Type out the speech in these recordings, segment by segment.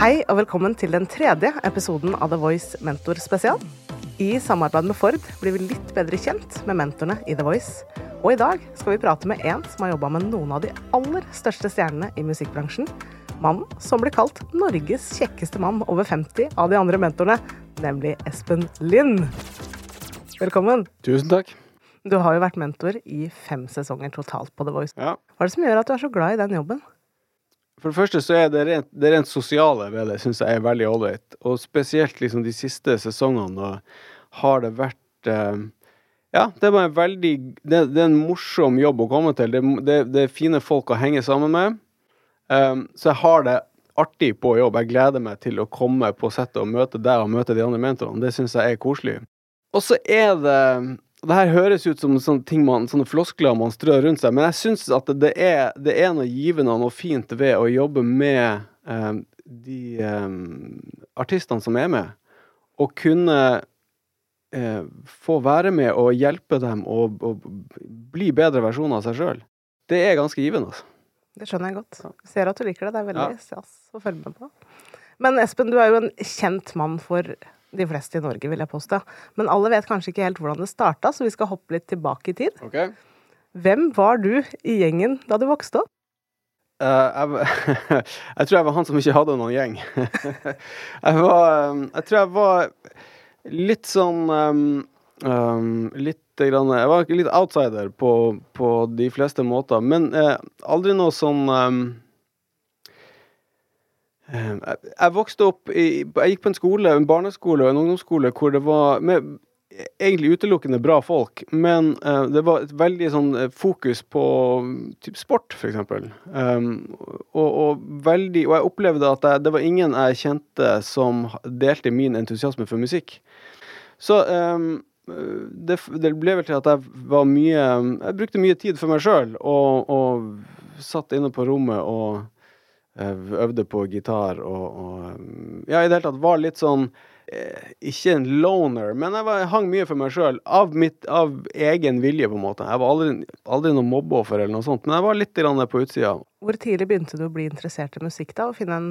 Hei og velkommen til den tredje episoden av The Voice Mentor spesial. I samarbeid med Ford blir vi litt bedre kjent med mentorene i The Voice. Og i dag skal vi prate med en som har jobba med noen av de aller største stjernene i musikkbransjen. Mannen som blir kalt Norges kjekkeste mann over 50 av de andre mentorene, nemlig Espen Lind. Velkommen. Tusen takk. Du har jo vært mentor i fem sesonger totalt på The Voice. Ja. Hva er det som gjør at du er så glad i den jobben? For det første så er det rent, det rent sosiale ved det syns jeg er veldig ålreit. Og spesielt liksom de siste sesongene har det vært eh, Ja, det var en veldig det, det, er en morsom jobb å komme til. Det, det, det er fine folk å henge sammen med. Um, så jeg har det artig på jobb. Jeg gleder meg til å komme på settet og møte deg og møte de andre mentorene. Det syns jeg er koselig. Og så er det det her høres ut som sånne, ting man, sånne floskler man strør rundt seg, men jeg syns at det er, det er, noe givende og noe fint ved å jobbe med eh, de eh, artistene som er med, og kunne eh, få være med og hjelpe dem å bli bedre versjoner av seg sjøl. Det er ganske givende, altså. Det skjønner jeg godt. Jeg ser at du liker det. Det er veldig ja. stas å følge med på. Men Espen, du er jo en kjent mann for de fleste i Norge, vil jeg påstå. Men alle vet kanskje ikke helt hvordan det starta, så vi skal hoppe litt tilbake i tid. Okay. Hvem var du i gjengen da du vokste opp? Uh, jeg, jeg, tror jeg var han som ikke hadde noen gjeng. jeg var um, Jeg tror jeg var litt sånn um, um, Litt grann Jeg var litt outsider på, på de fleste måter, men uh, aldri noe sånn um, jeg vokste opp i, Jeg gikk på en skole, en barneskole og en ungdomsskole hvor det var med, egentlig utelukkende bra folk, men uh, det var et veldig sånn eh, fokus på typ sport, f.eks. Um, og, og, veldig Og jeg opplevde at jeg, det var ingen jeg kjente som delte min entusiasme for musikk. Så um, det, det, ble vel til at jeg var mye Jeg brukte mye tid for meg sjøl og, og satt inne på rommet og øvde på gitar og, og, Ja, i det hele tatt var litt sånn eh, Ikke en loner, men jeg, var, jeg hang mye for meg sjøl. Av, av, egen vilje, på en måte. Jeg var aldri, aldri noen mobbeoffer eller noe sånt, men jeg var litt på utsida. Hvor tidlig begynte du å bli interessert i musikk, da, og finne en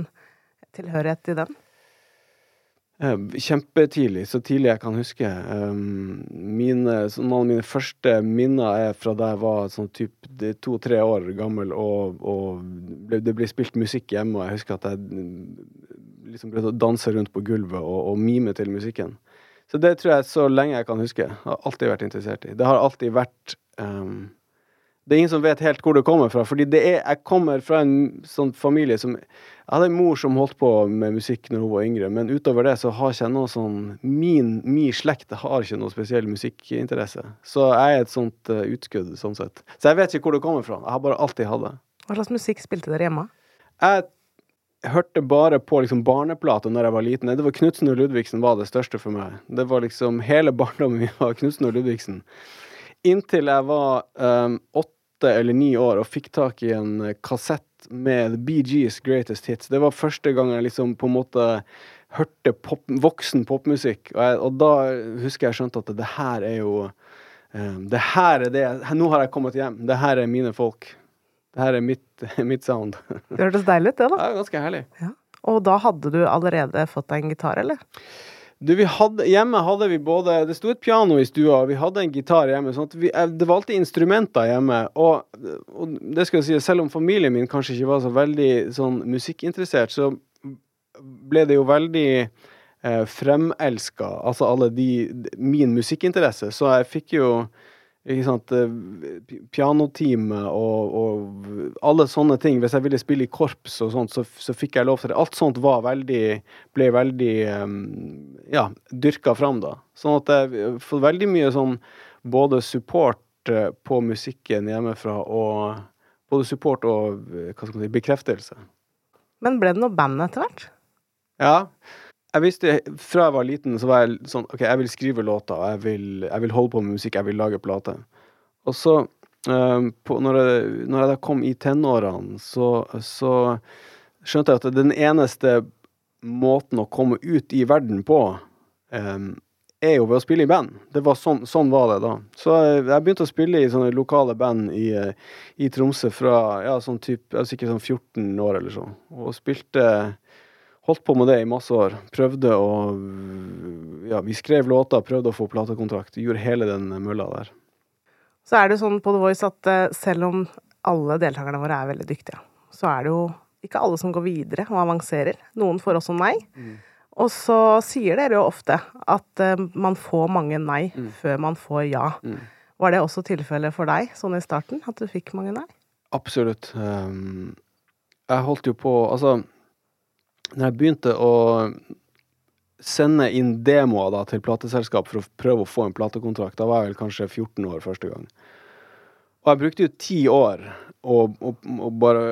tilhørighet til den? Eh, kjempetidlig, så tidlig jeg kan huske. Um, mine, noen av mine første minner er fra da jeg var sånn to-tre år gammel, og, og det ble spilt musikk hjemme, og jeg husker at jeg liksom ble å danse rundt på gulvet og, og mime til musikken. Så det tror jeg så lenge jeg kan huske. Har alltid vært interessert i. Det har alltid vært um, det er ingen som vet helt hvor det kommer fra. fordi det er, jeg kommer fra en sånn familie som Jeg hadde en mor som holdt på med musikk når hun var yngre, men utover det så har ikke jeg noe sånn Min, min slekt har ikke noe spesiell musikkinteresse. Så jeg er et sånt uh, utskudd, sånn sett. Så jeg vet ikke hvor det kommer fra. Jeg har bare alltid hatt det. Hva slags musikk spilte dere hjemme? Jeg hørte bare på liksom barneplater når jeg var liten. Det var Knutsen og Ludvigsen var det største for meg. Det var liksom Hele barndommen min var Knutsen og Ludvigsen. Inntil jeg var um, åtte eller ni år og fikk tak i en eh, kassett med Gees Greatest Hits. Det var første gang jeg liksom på en måte hørte pop, voksen popmusikk. Og, jeg, og, da husker jeg skjønte at det her er jo um, Det her er det Nå har jeg kommet hjem. Det her er mine folk. Det her er mitt, mitt sound. Det hørtes deilig ut, det, da. Ja, ganske herlig. Ja. Og da hadde du allerede fått deg en gitar, eller? Du, hadde, hjemme hadde vi både Det sto et piano i stua, og vi hadde en gitar hjemme. sånn at vi, eh, Det var alltid instrumenter hjemme. Og, og, det skal jeg si, selv om familien min kanskje ikke var så veldig sånn musikkinteressert, så ble det jo veldig eh, fremelska, altså alle de Min musikkinteresse. Så jeg fikk jo ikke sant, eh, pianotime og, og, alle sånne ting. Hvis jeg ville spille i korps og sånt, så, så fikk jeg lov til det. Alt sånt var veldig, ble veldig ja, dyrka fram da. Sånn at jeg får veldig mye sånn både support eh, på musikken hjemmefra og både support og hva skal man si, bekreftelse. Men ble det noe band etter hvert? Ja jeg visste Fra jeg var liten, så var jeg sånn OK, jeg vil skrive låter, jeg vil, jeg vil holde på med musikk, jeg vil lage plate. Og så, um, på, når, jeg, når, jeg, da kom i tenårene, så, så, skjønte jeg at den eneste måten å komme ut i verden på, um, er jo ved å spille i band. Var sånn, sånn var det da. Så jeg, jeg begynte å spille i sånne lokale band i, i Tromsø fra ja, sånn typ, jeg var sikkert sånn 14 år eller sånn, og spilte holdt på med det i masse år. Prøvde å Ja, vi skrev låter, prøvde å få platekontrakt. Gjorde hele den mølla der. Så er det sånn på The Voice at uh, selv om alle deltakerne våre er veldig dyktige, så er det jo ikke alle som går videre og avanserer. Noen får også nei. Mm. Og så sier dere jo ofte at uh, man får mange nei mm. før man får ja. Mm. Var det også tilfellet for deg sånn i starten, at du fikk mange nei? Absolutt. Um, jeg holdt jo på Altså når jeg begynte å sende inn demoer da, til plateselskap for å prøve å få en platekontrakt, da var jeg vel kanskje 14 år første gang. Og jeg brukte jo ti år og, og, og bare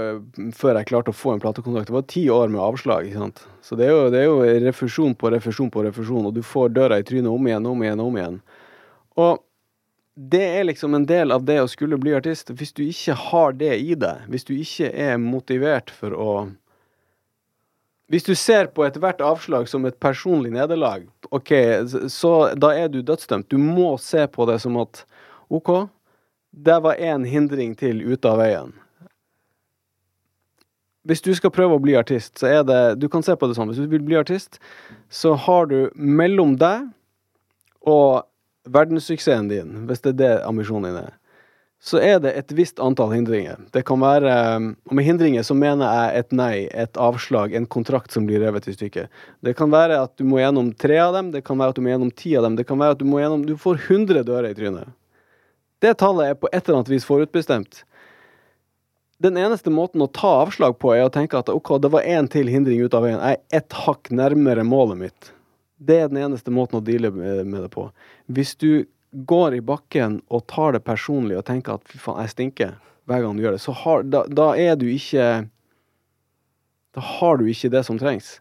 før jeg klarte å få en platekontrakt. Det var ti år med avslag. ikke sant? Så det er, jo, det er jo refusjon på refusjon på refusjon, og du får døra i trynet om igjen, om igjen, om igjen. Og det er liksom en del av det å skulle bli artist. Hvis du ikke har det i deg, hvis du ikke er motivert for å hvis du ser på ethvert avslag som et personlig nederlag, OK, så da er du dødsdømt. Du må se på det som at OK, det var én hindring til ute av veien. Hvis du skal prøve å bli artist, så er det Du kan se på det sånn. Hvis du vil bli artist, så har du mellom deg og verdenssuksessen din, hvis det er det ambisjonen din er, så er det et visst antall hindringer. Det kan være Og med hindringer så mener jeg et nei, et avslag, en kontrakt som blir revet i stykker. Det kan være at du må gjennom tre av dem, det kan være at du må gjennom ti av dem, det kan være at du må gjennom Du får 100 dører i trynet. Det tallet er på et eller annet vis forutbestemt. Den eneste måten å ta avslag på, er å tenke at ok, det var én til hindring ut av veien. Jeg er ett hakk nærmere målet mitt. Det er den eneste måten å deale med det på. Hvis du går i bakken og tar det personlig og tenker at fy faen, jeg stinker hver gang du gjør det, så har, da, da, er du ikke Da har du ikke det som trengs.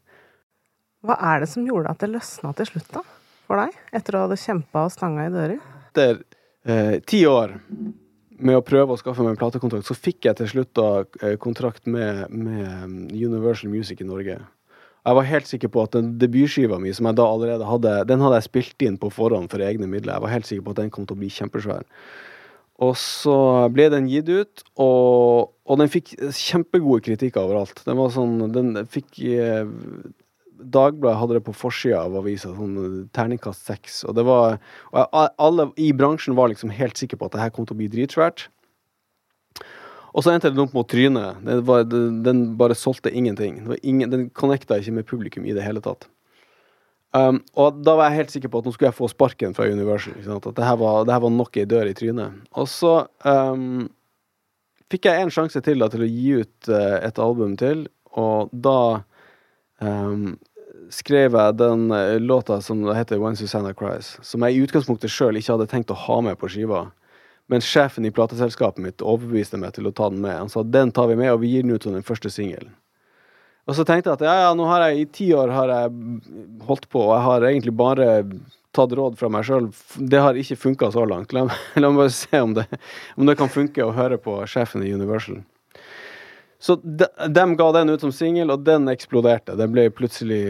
Hva er det som gjorde at det løsna til slutt, da? For deg? Etter å ha kjempa og stanga i dører? Etter eh, ti år med å prøve å skaffe meg en platekontrakt, så fikk jeg til slutt da eh, kontrakt med, med Universal Music i Norge. Jeg var helt sikker på at den debutskiva mi, som jeg da allerede hadde, den hadde jeg spilt inn på forhånd for egne midler. Jeg var helt sikker på at den kom til å bli kjempesvær. Og så ble den gitt ut, og, og den fikk kjempegode kritikker overalt. Den var sånn Den fikk eh, Dagbladet hadde det på forsida av avisa, sånn terningkast seks. Og det var og alle i bransjen var liksom helt sikre på at det her kom til å bli dritsvært. Og så endte den opp mot trynet. Var, den, bare solgte ingenting. Ingen, den connecta ikke med publikum i det hele tatt. Um, og da var jeg helt sikker på at nå skulle jeg få sparken fra Universal. At det her, var, var nok ei dør i trynet. Og så um, fikk jeg en sjanse til da, til å gi ut uh, et album til, og da um, skrev jeg den uh, låta som heter When Susanna Cries, som jeg i utgangspunktet sjøl ikke hadde tenkt å ha med på skiva. Men sjefen i plateselskapet mitt overbeviste meg til å ta den med. Han sa den tar vi med, og vi gir den ut som den første singelen. Og så tenkte jeg at ja, ja, nå har jeg i ti år har jeg holdt på, og jeg har egentlig bare tatt råd fra meg sjøl. Det har ikke funka så langt. La, la meg bare se om det, om det kan funke å høre på sjefen i Universal. Så de, de, ga den ut som singel, og den eksploderte. Den ble plutselig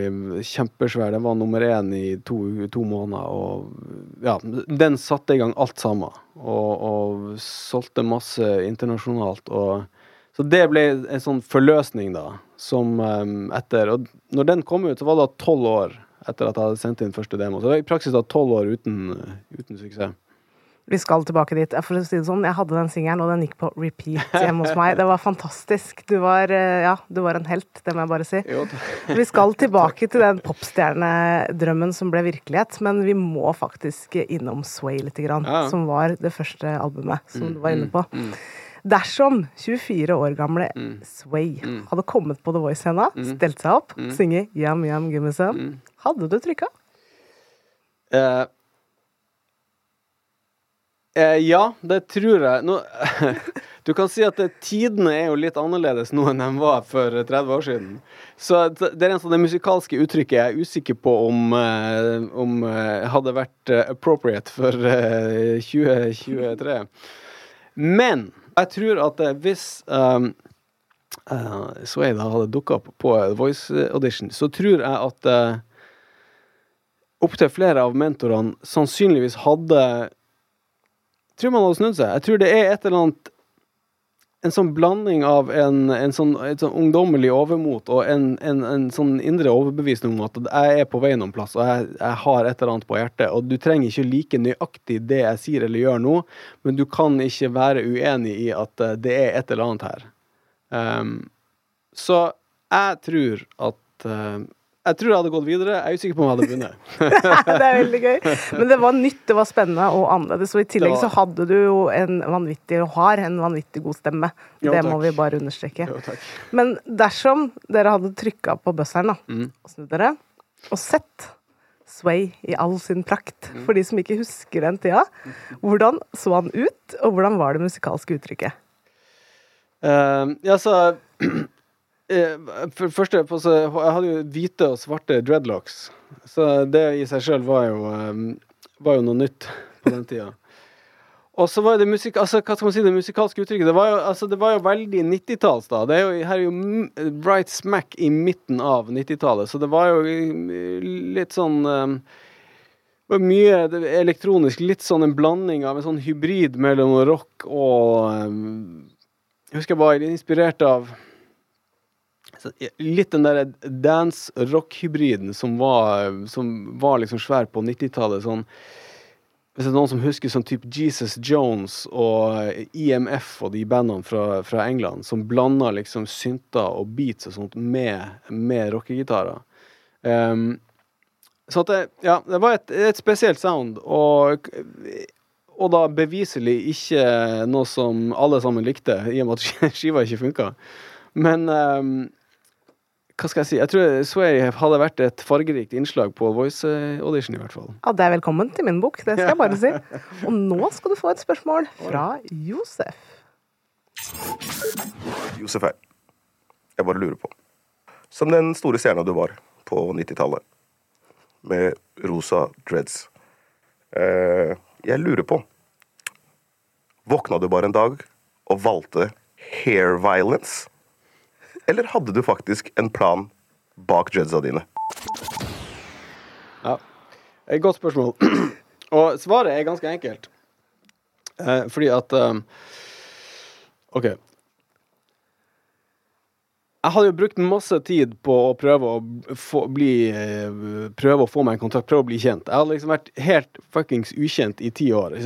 kjempesvær. Den var nummer én i to, to, måneder. Og ja, den satte i gang alt sammen. Og, og solgte masse internasjonalt. Og, så det ble en sånn forløsning, da, som um, etter Og når den kom ut, så var det tolv år etter at jeg hadde sendt inn første demo. Så det var i praksis da tolv år uten, uten suksess. Vi skal tilbake dit. For å si det sånn, jeg hadde den singelen, og den gikk på repeat hjemme hos meg. Det var fantastisk. Du var, eh, ja, du var en helt, det må jeg bare si. Vi skal tilbake til den popstjernedrømmen som ble virkelighet, men vi må faktisk innom Sway litt, grann, ja. som var det første albumet som mm, du var inne på. Mm, mm. Dersom 24 år gamle mm. Sway mm. hadde kommet på The Voice-scena, mm. stelt seg opp, mm. synge Yam Yam Gimme Some, hadde du trykka? Uh, Eh, ja, det tror jeg. Nå, du kan si at det, tidene er jo litt annerledes nå enn de var for 30 år siden. Så det er en sånn det musikalske uttrykket jeg er usikker på om, eh, om eh, hadde vært eh, appropriate for 2023. Men jeg tror at hvis um, uh, Sway da hadde dukka opp på Voice Audition, så tror jeg at uh, opptil flere av mentorene sannsynligvis hadde tror man hadde snudd seg. Jeg tror det er et eller annet en sånn blanding av en, en sånn, et sånn ungdommelig overmot og en, en, en, sånn indre overbevisning om at jeg er på vei noen plass, og jeg, jeg, har et eller annet på hjertet. Og du trenger ikke like nøyaktig det jeg sier eller gjør nå, men du kan ikke være uenig i at eh, det er et eller annet her. Um, så jeg tror at uh, jeg tror jeg hadde gått videre. Jeg er usikker på om jeg hadde vunnet. det er veldig gøy. Men det var nytt, det var spennende og annerledes. Og i tillegg var... så hadde du jo en vanvittig, og har en vanvittig god stemme. Jo, det takk. må vi bare understreke. Jo, Men dersom dere hadde trykka på buzzeren da, mm. og snudd dere, og sett Sway i all sin prakt, mm. for de som ikke husker den tida, hvordan så han ut, og hvordan var det musikalske uttrykket? Uh, ja, så for det første, jeg hadde jo hvite og svarte dreadlocks. Så det i seg sjøl var, var, jo noe nytt på den tida. Og så var det musik... Altså, hva skal man si, det musikalske uttrykket. Det var jo, altså, det var jo veldig 90-talls, da. Det er jo, her er jo right smack i midten av 90-tallet, så det var jo litt sånn um, det var mye elektronisk, litt sånn en blanding av en sånn hybrid mellom rock og um, Jeg husker jeg var inspirert av litt den der dance-rock-hybriden som som var liksom svær på 90-tallet. sånn hvis det er noen som husker sånn type Jesus Jones og IMF og de bandene fra, fra England, som blanda liksom synter og beats og sånt med, med rockegitarer. Um, så at det, ja, det var et, et spesielt sound, og, og, da beviselig ikke noe som alle sammen likte, i og med at skiva ikke funka. Men um, hva skal jeg si? Jeg tror Sway hadde vært et fargerikt innslag på Voice Audition, i hvert fall. Ja, det er velkommen til min bok, det skal jeg bare si. Og nå skal du få et spørsmål fra Josef. Josef her. Jeg bare lurer på. Som den store stjerna du var på 90-tallet, med rosa dreads eh, Jeg lurer på Våkna du bare en dag og valgte hair violence? Eller hadde du faktisk en plan bak dreadsa dine? Ja, et godt spørsmål. Og svaret er ganske enkelt. Eh, fordi at um, OK. Jeg hadde jo brukt masse tid på å prøve å få, bli, eh, prøve å få meg en kontakt, prøve å bli kjent. Jeg hadde liksom vært helt fuckings ukjent i ti år.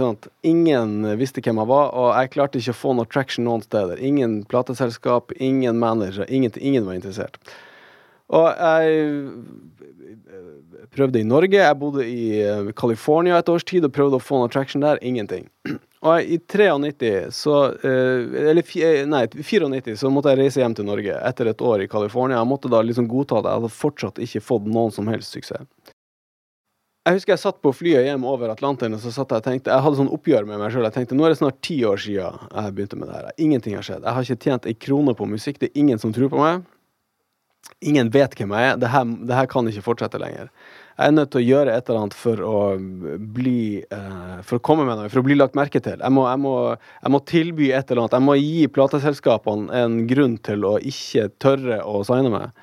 Ingen visste hvem jeg var, og jeg klarte ikke å få noe traction noen steder. Ingen plateselskap, ingen manager, ingen, ingen var interessert. Og jeg prøvde i Norge, jeg bodde i eh, California et års tid og prøvde å få noe traction der. Ingenting. Og i 93 så eh, Eller eh, nei, 94 så måtte jeg reise hjem til Norge etter et år i California. Jeg måtte da liksom godta det. Jeg hadde fortsatt ikke fått noen som helst suksess. Jeg husker jeg satt på flyet hjem over Atlanteren og så satt jeg og tenkte Jeg hadde sånn oppgjør med meg sjøl. Jeg tenkte nå er det snart ti år siden jeg begynte med det her. Ingenting har skjedd. Jeg har ikke tjent ei krone på musikk. Det er ingen som tror på meg. Ingen vet hvem jeg er. Det her kan ikke fortsette lenger jeg er nødt til å gjøre et eller annet for å bli uh, For å komme med noe, for å bli lagt merke til. Jeg må, jeg, må, jeg må, tilby et eller annet. Jeg må gi plateselskapene en grunn til å ikke tørre å signe meg.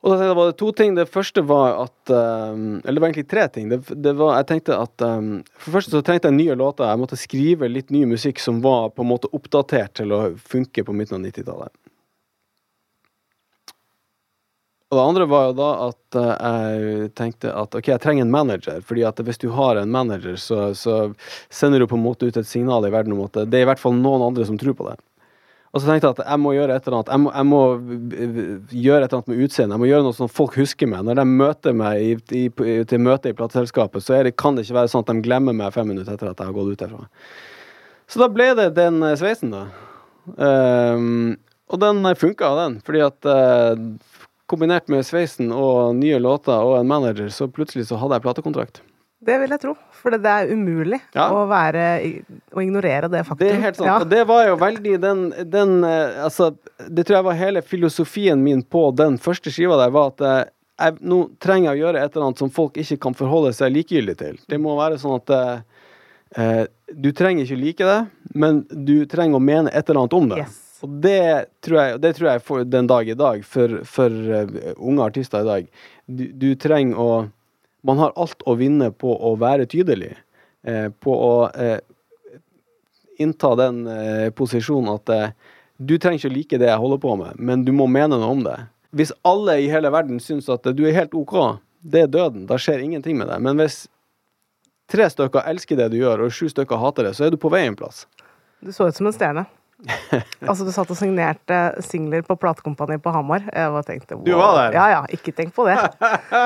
Og da var det to ting. Det første var at um, Eller det var egentlig tre ting. Det, det var, jeg tenkte at um, For det første så trengte jeg nye låter. Jeg måtte skrive litt ny musikk som var på en måte oppdatert til å funke på midten av 90-tallet. Og det andre var jo da at uh, jeg tenkte at ok, jeg trenger en manager. fordi at hvis du har en manager, så, så, sender du på en måte ut et signal i verden om at det er i hvert fall noen andre som tror på det. Og så tenkte jeg at jeg må gjøre et eller annet. Jeg må, jeg må gjøre et eller annet med utseendet. Jeg må gjøre noe som folk husker meg. Når de møter meg i, i, til møte i plateselskapet, så det, kan det ikke være sånn at de glemmer meg fem minutter etter at jeg har gått ut derfra. Så da ble det den sveisen, da. Um, og den funka, den. Fordi at uh, kombinert med sveisen og nye låter og en manager, så plutselig så hadde jeg platekontrakt. Det vil jeg tro, for det er umulig ja. å, være, å ignorere det faktum. Det er helt sant. Ja. Og det var jo veldig den, den, eh, Altså, det tror jeg var hele filosofien min på den første skiva der, var at eh, jeg nå trenger jeg å gjøre et eller annet som folk ikke kan forholde seg likegyldig til. Det må være sånn at eh, du trenger ikke like det, men du trenger å mene et eller annet om det. Yes. Og det tror jeg, det tror jeg for den dag i dag, for, for uh, unge artister i dag. Du, du, trenger å Man har alt å vinne på å være tydelig. Uh, på å uh, innta den posisjonen at du trenger ikke å like det jeg holder på med, men du må mene noe om det. Hvis alle i hele verden syns at du er helt OK, det er døden, da skjer ingenting med deg. Men hvis tre stykker elsker det du gjør, og sju stykker hater det, så er du på vei en plass. Du så ut som en stjerne. altså, du satt og signerte singler på platekompani på Hamar. Jeg bare tenkte wow. Du var der? Ja, ja. Ikke tenk på det.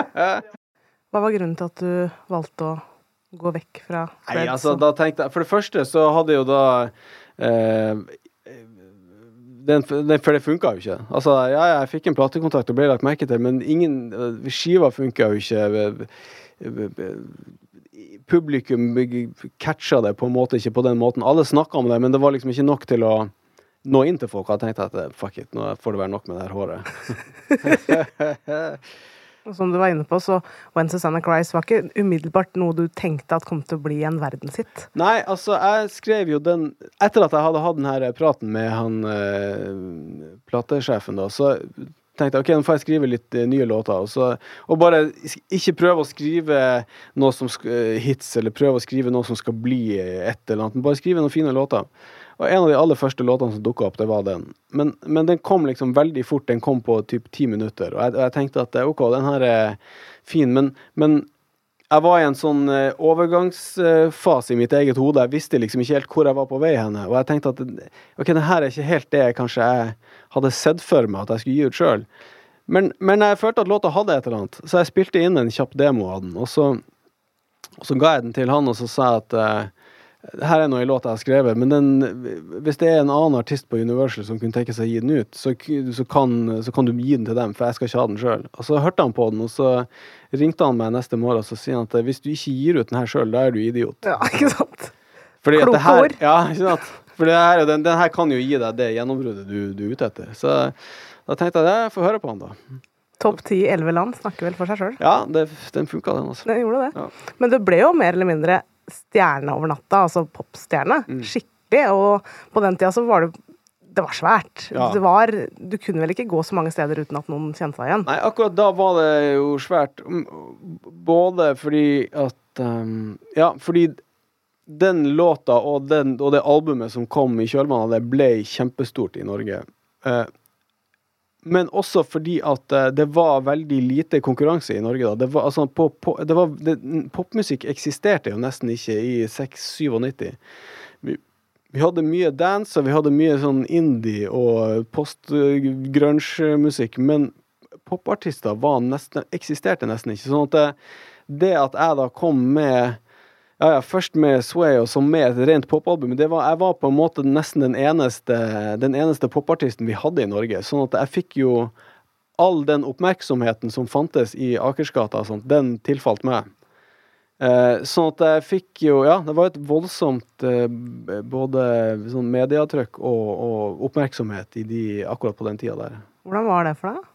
Hva var grunnen til at du valgte å gå vekk fra? Nei, altså, da tenkte jeg For det første så hadde jo da eh, den, den, for det funka jo ikke. Altså, ja, jeg fikk en platekontakt og ble lagt merke til, men ingen Skiva funka jo ikke. Publikum catcha det på en måte ikke på den måten. Alle snakka om det, men det var liksom ikke nok til å nå inn til folk. Og Jeg tenkte at fuck it, nå får det være nok med det her håret. Som du var inne på, så When Susanna Cries var ikke umiddelbart noe du tenkte at kom til å bli en verdenshit? Nei, altså, jeg skrev jo den Etter at jeg hadde hatt den her praten med han eh, platesjefen, da, så tenkte jeg ok, nå får jeg skrive litt eh, nye låter. Og, så, og, bare ikke prøve å skrive noe som eh, hits, eller prøve å skrive noe som skal bli et eller annet, bare skrive noen fine låter. Og en av de aller første låtene som dukka opp, det var den. Men, men, den kom liksom veldig fort. Den kom på typ ti minutter. Og jeg, jeg, tenkte at OK, den her er fin, men, men jeg var i en sånn uh, overgangsfase i mitt eget hode. Jeg visste liksom ikke helt hvor jeg var på vei henne. Og jeg tenkte at OK, det her er ikke helt det jeg kanskje jeg hadde sett for meg at jeg skulle gi ut sjøl. Men, men, jeg følte at låta hadde et eller annet, så jeg spilte inn en kjapp demo av den. Og så, og så ga jeg den til han, og så sa jeg at uh, her er noe i låta jeg har skrevet, men den, hvis det er en annen artist på Universal som kunne tenke seg å gi den ut, så, så, kan, så kan, du gi den til dem, for jeg skal ikke ha den sjøl. Og så hørte han på den, og så ringte han meg neste morgen og så sier han at hvis du ikke gir ut den her sjøl, da er du idiot. Ja, ikke sant? Kloke ord. Ja, ikke sant. For her, den, den, her kan jo gi deg det gjennombruddet du, du er ute etter. Så da tenkte jeg jeg får høre på han, da. Topp ti elleve land snakker vel for seg sjøl? Ja, det, den funka, den. altså. Den gjorde det. Ja. Men det ble jo mer eller mindre stjerne over natta, altså popstjerne. Mm. Skikkelig. Og på den tida så var det det var svært. Ja. Det var, du kunne vel ikke gå så mange steder uten at noen kjente deg igjen? Nei, akkurat da var det jo svært. Både fordi at um, Ja, fordi den låta og, den, og, det albumet som kom i kjølvannet av det, ble kjempestort i Norge. Uh, men også fordi at uh, det var veldig lite konkurranse i Norge. da. Det var, altså, på, på, det var, det, popmusikk eksisterte jo nesten ikke i 6-97. Vi, vi, hadde mye dance, og vi hadde mye sånn indie og post-grunge-musikk, men popartister nesten, eksisterte nesten ikke. Sånn at det, det at jeg da kom med ja, ja, først med Sway og så med et rent popalbum. Det jeg var på en måte nesten den eneste, den eneste popartisten vi hadde i Norge. Sånn at jeg fikk jo all den oppmerksomheten som fantes i Akersgata, sånt, den tilfalt meg. Eh, sånn at jeg fikk jo Ja, det var et voldsomt eh, både sånn mediatrykk og, og, oppmerksomhet de, akkurat på den tida der. Hvordan var det for deg?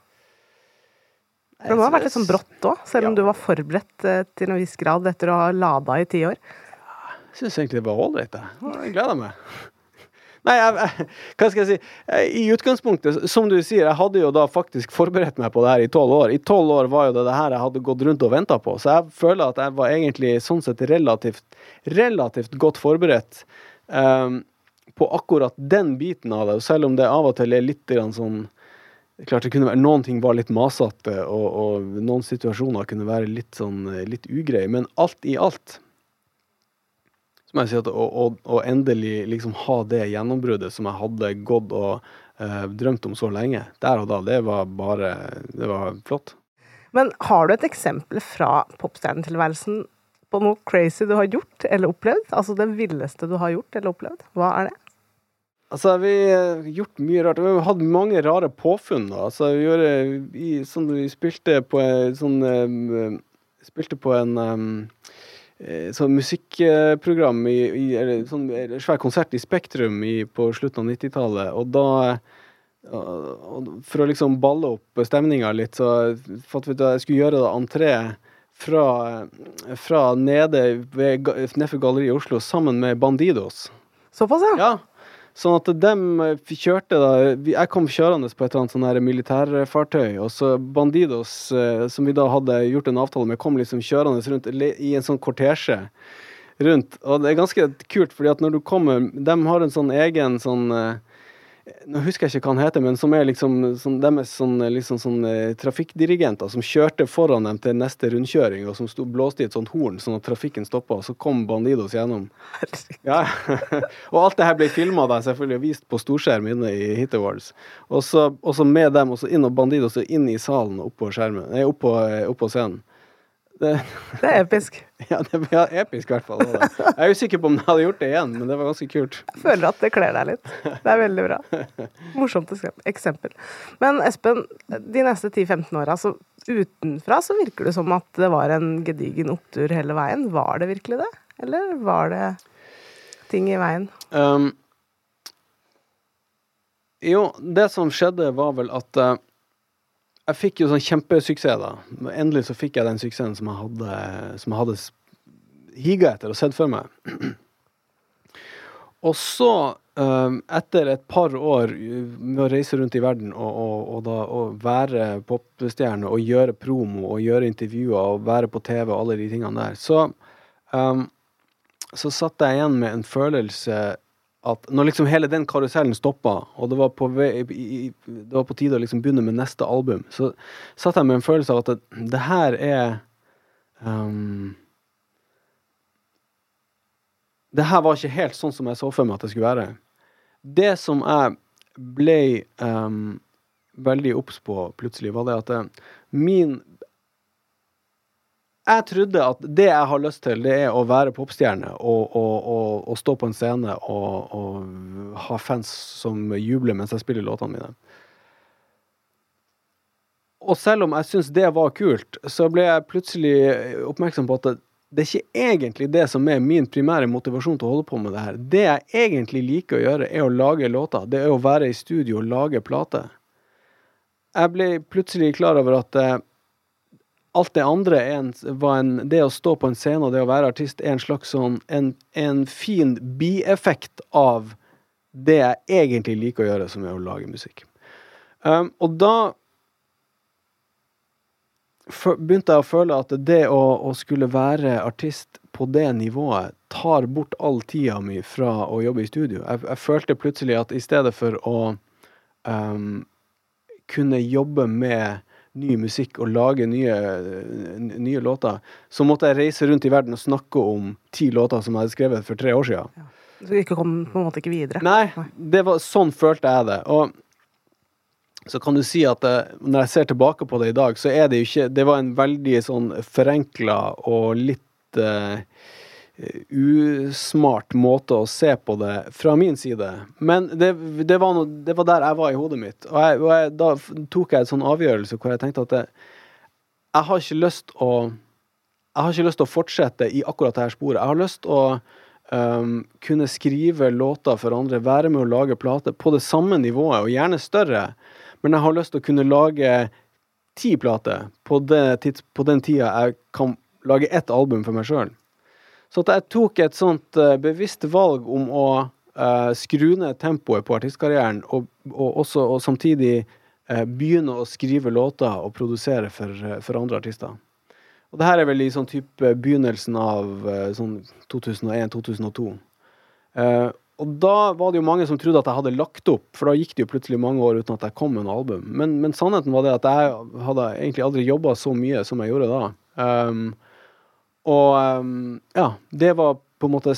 For det må ha vært litt sånn brått òg, selv om du var forberedt eh, til en viss grad etter å ha lada i ti år? Jeg syns egentlig det var ålreit, jeg. Jeg gleder meg. Nei, jeg, jeg, hva skal jeg si. I utgangspunktet, som du sier, jeg hadde jo da faktisk forberedt meg på det her i tolv år. I tolv år var jo det det her jeg hadde gått rundt og venta på, så jeg føler at jeg var egentlig sånn sett relativt, relativt godt forberedt um, på akkurat den biten av det. Selv om det av og til er litt sånn Klart det kunne være, Noen ting var litt masete, og, og, noen situasjoner kunne være litt sånn litt ugreie. Men alt i alt så må jeg si at å, å, å endelig liksom ha det gjennombruddet som jeg hadde gått og eh, drømt om så lenge, der og da, det var bare Det var flott. Men har du et eksempel fra popstjernetilværelsen på noe crazy du har gjort eller opplevd? Altså det villeste du har gjort eller opplevd? Hva er det? Altså, vi har gjort mye rart. Vi har hatt mange rare påfunn. Da. Altså, vi, gjorde, vi, sånn, vi spilte på en sånn um, Spilte på en um, sånn musikkprogram i, i eller, sånn svær konsert i Spektrum i, på slutten av 90-tallet, og da For å liksom balle opp stemninga litt, så fant vi ut at jeg skulle gjøre det entré fra, fra nede ved, nede for Galleriet i Oslo sammen med Bandidos. Såpass, ja? ja. Sånn at de eh, kjørte da Jeg kom kjørende på et eller annet sånn militærfartøy, og så Bandidos, eh, som vi da hadde gjort en avtale med, kom liksom kjørende rundt i en sånn kortesje rundt. Og det er ganske kult, fordi at når du kommer De har en sånn egen sånn eh, nå husker jeg ikke hva han heter, men som er liksom sånn, deres sånn, liksom sånn eh, trafikkdirigenter som kjørte foran dem til neste rundkjøring, og som sto blåste i et sånt horn sånn at trafikken stoppa, og så kom Bandidos gjennom. Ja. og alt det her ble filma selvfølgelig og vist på storskjerm inne i Hit Awards. Og så, og så med dem, og så inn og Bandidos inn i salen oppå skjermen, nei, oppå, eh, oppå scenen. Det, det, er episk. Ja, det var episk i hvert fall. Jeg er usikker på om jeg hadde gjort det igjen, men det var ganske kult. Jeg føler at det kler deg litt. Det er veldig bra. Morsomt eksempel. Men Espen, de neste 10-15 åra, så utenfra så virker det som at det var en gedigen opptur hele veien. Var det virkelig det? Eller var det ting i veien? Um, jo, det som skjedde, var vel at uh, jeg fikk jo sånn kjempesuksess, da. Endelig så fikk jeg den suksessen som jeg hadde, som jeg hadde higa etter og sett for meg. Og så, um, etter et par år med å reise rundt i verden og, og, og, da, og være popstjerne og gjøre promo og gjøre intervjuer og være på TV og alle de tingene der, så, um, så satt jeg igjen med en følelse at når liksom hele den karusellen stoppa, og det var på, vei, det var på tide å liksom begynne med neste album, så satt jeg med en følelse av at det, det her er um, Det her var ikke helt sånn som jeg så for meg at det skulle være. Det som jeg ble um, veldig obs på plutselig, var det at eh, min jeg trodde at det jeg har lyst til, det er å være popstjerne og, og, og, og stå på en scene og, ha fans som jubler mens jeg spiller låtene mine. Og selv om jeg syntes det var kult, så ble jeg plutselig oppmerksom på at det, det er ikke egentlig det som er min primære motivasjon til å holde på med det her. Det jeg egentlig liker å gjøre, er å lage låter. Det er å være i studio og lage plater. Jeg ble plutselig klar over at eh, alt det andre en, var en Det å stå på en scene og det å være artist er en slags sånn en, en fin bieffekt av det jeg egentlig liker å gjøre, som er å lage musikk. Um, og da begynte jeg å føle at det å, å, skulle være artist på det nivået tar bort all tida mi fra å jobbe i studio. Jeg, jeg følte plutselig at i stedet for å um, kunne jobbe med ny musikk og lage nye, nye, låter, så måtte jeg reise rundt i verden og snakke om ti låter som jeg hadde skrevet for tre år siden. Ja. Så du kom på en måte ikke videre? Nei, det var, sånn følte jeg det. Og så kan du si at eh, når jeg ser tilbake på det i dag, så er det jo ikke Det var en veldig sånn forenkla og litt uh, usmart måte å se på det fra min side. Men det, det, var, noe, det var, der jeg var i hodet mitt. Og, jeg, og jeg, da tok jeg en sånn avgjørelse hvor jeg tenkte at jeg, jeg har ikke lyst å jeg har ikke lyst til å fortsette i akkurat dette sporet. Jeg har lyst til å um, kunne skrive låter for andre, være med å lage plater på det samme nivået, og gjerne større. Men jeg har lyst til å kunne lage ti plater på, på den tida jeg kan lage ett album for meg sjøl. Så jeg tok et sånt uh, bevisst valg om å uh, skru ned tempoet på artistkarrieren, og, og, også, og samtidig uh, begynne å skrive låter og produsere for, for, andre artister. Og det her er vel i sånn type begynnelsen av sånn 2001-2002. og da var det jo mange som trodde at jeg hadde lagt opp, for da gikk det jo plutselig mange år uten at jeg kom med noe album. Men, men sannheten var det at jeg hadde egentlig aldri jobba så mye som jeg gjorde da. Um, og um, ja, det var på en måte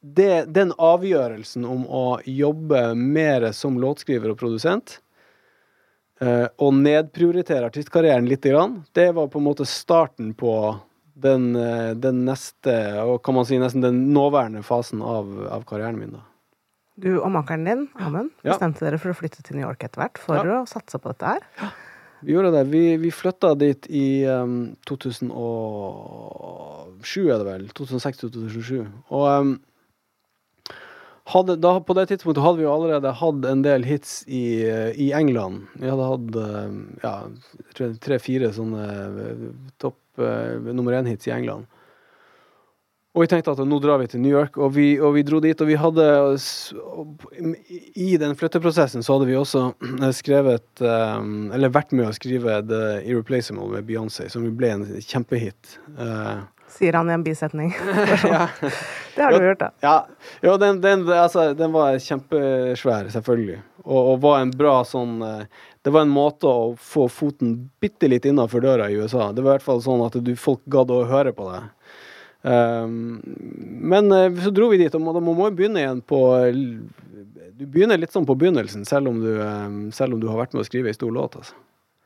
det, Den avgjørelsen om å jobbe mer som låtskriver og produsent, uh, og nedprioritere artistkarrieren litt, grann, det var på en måte starten på den, uh, den, neste, og kan man si nesten den nåværende fasen av, av karrieren min. da. Du og makkeren din, Amund, bestemte ja. dere for å flytte til New York etter hvert for ja. å satse på dette her. Ja. Vi gjorde det. Vi, vi flytta dit i um, 2007, er det vel. 2006-2007. Og um, hadde, da, på det tidspunktet hadde vi jo allerede hatt en del hits i, i England. Vi hadde hatt um, ja, tre-fire sånne uh, topp uh, nummer én-hits i England. Og vi tenkte at nå drar vi til New York, og vi, og vi, dro dit. Og vi hadde I den flytteprosessen så hadde vi også skrevet um, Eller vært med å skrive The Irreplaceable med Beyoncé, som ble en kjempehit. Uh, Sier han i en bisetning. ja. Det har du gjort, da. Ja, jo, den, den, altså, den var kjempesvær, selvfølgelig. Og, og var en bra sånn eh, Det var en måte å få foten bitte litt innafor døra i USA. Det var i hvert fall sånn at du, folk gadd å høre på det. Um, men uh, så dro vi dit, og man må jo begynne igjen på Du begynner litt sånn på begynnelsen, selv om du, um, selv om du har vært med å skrive ei stor låt. Altså.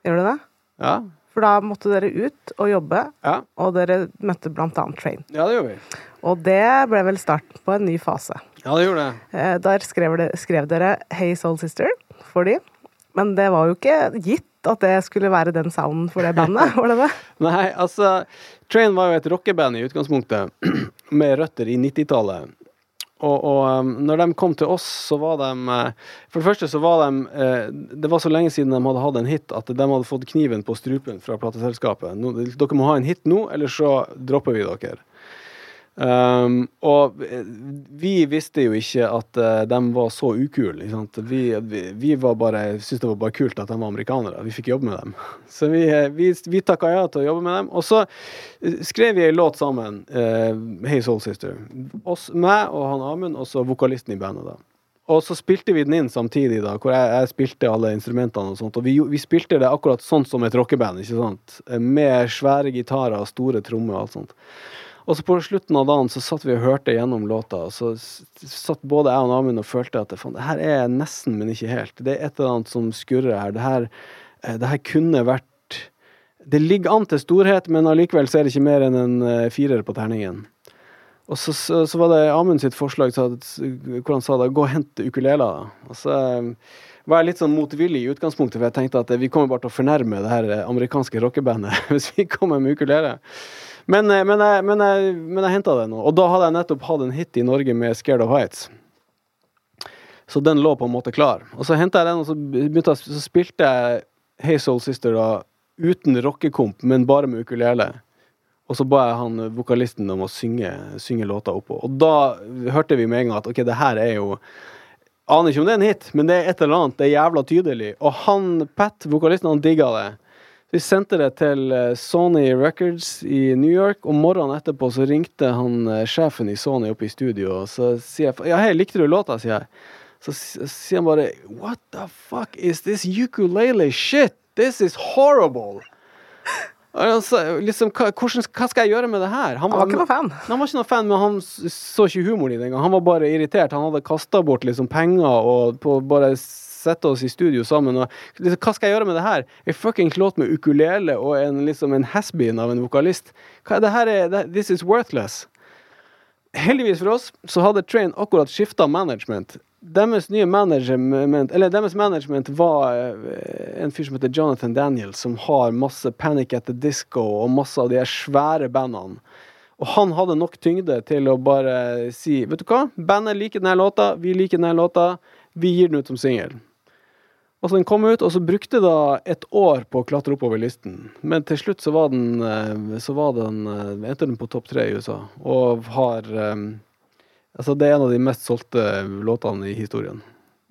Gjør du det? Ja. For da måtte dere ut og jobbe, Ja. og dere møtte blant annet Train. ja, det gjorde vi. Og det ble vel starten på en ny fase. Ja, det gjorde det. Eh, Der skrev, dere, skrev dere Hey Soul Sister for de, men det var jo ikke gitt at det skulle være den sounden for det bandet, var det det? Nei, altså Train var jo et rockeband i utgangspunktet, med røtter i 90-tallet. Og, og um, når de kom til oss, så var de eh, For det første så var de eh, Det var så lenge siden de hadde hatt en hit at de hadde fått kniven på strupen fra plateselskapet. Dere må ha en hit nå, eller så dropper vi dere. Um, og eh, vi visste jo ikke at uh, de var så ukule. Vi, vi, vi var bare, syntes det var bare kult at de var amerikanere. Vi fikk jobbe med dem. Så vi, eh, vi, vi takka ja til å jobbe med dem. Og så eh, skrev vi en låt sammen, uh, Hey Soul Sister. Oss, meg og han Amund, og så vokalisten i bandet. da. Og så spilte vi den inn samtidig, da, hvor jeg, jeg spilte alle instrumentene og sånt. Og vi, vi spilte det akkurat sånn som et rockeband, ikke sant? Med svære gitarer og store trommer og alt sånt. Og så på slutten av dagen så satt vi og hørte gjennom låta, og så satt både jeg og Amund og følte at det, her er nesten, men ikke helt. Det er et eller annet som skurrer her. Det her, eh, det her kunne vært Det ligger an til storhet, men allikevel så er det ikke mer enn en eh, firer på terningen. Og så, så, så var det Amund sitt forslag til hvor han sa da, gå og hent ukulela. Og så eh, var jeg litt sånn motvillig i utgangspunktet, for jeg tenkte at vi kommer bare til å fornærme det her amerikanske rockebandet hvis vi kommer med ukulele. Men, eh, men, jeg, men, jeg, men jeg henta det nå. Og da hadde jeg nettopp hatt en hit i Norge med 'Scared of Heights'. Så den lå på en måte klar. Og så henta jeg den, og så, begynte så spilte jeg Hey Soul Sister da uten rockekomp, men bare med ukulele. Og så ba jeg han eh, vokalisten om å synge, synge låta oppå. Og da hørte vi med en gang at ok, det her er jo Aner ikke om det er en hit, men det er et eller annet. Det er jævla tydelig. Og han, Pat, vokalisten, han digga det. Vi sendte det til eh, Sony Records i New York, og morgenen etterpå så ringte han eh, sjefen i Sony opp i studio, og så sier jeg Ja, hei, likte du låta? sier jeg. Så sier han bare What the fuck is this ukulele shit? This is horrible! Han sa, liksom, hva, hvordan, hva skal jeg gjøre med det her? Han var ikke noe fan. han var ikke noe fan, men han så ikke humoren i det engang. Han var bare irritert. Han hadde kasta bort liksom penger og på bare sette oss i studio sammen. Og, liksom, hva skal jeg gjøre med det her? En fuckings låt med ukulele og en, liksom, en has-been av en vokalist. Hva, det her er, det, this is worthless. Heldigvis for oss så hadde Train akkurat skifta management. Deres nye management Eller deres management var eh, en fyr som heter Jonathan Daniels, som har masse Panic at the Disco og masse av de svære bandene. Og han hadde nok tyngde til å bare si Vet du hva, bandet liker denne låta, vi liker denne låta, vi gir den ut som singel. Og så den kom ut, og så brukte da et år på å klatre oppover listen. Men til slutt så var den eh, Så var den eh, endte den på topp tre i USA, og har eh, Altså, det er en av de mest solgte låtene i historien.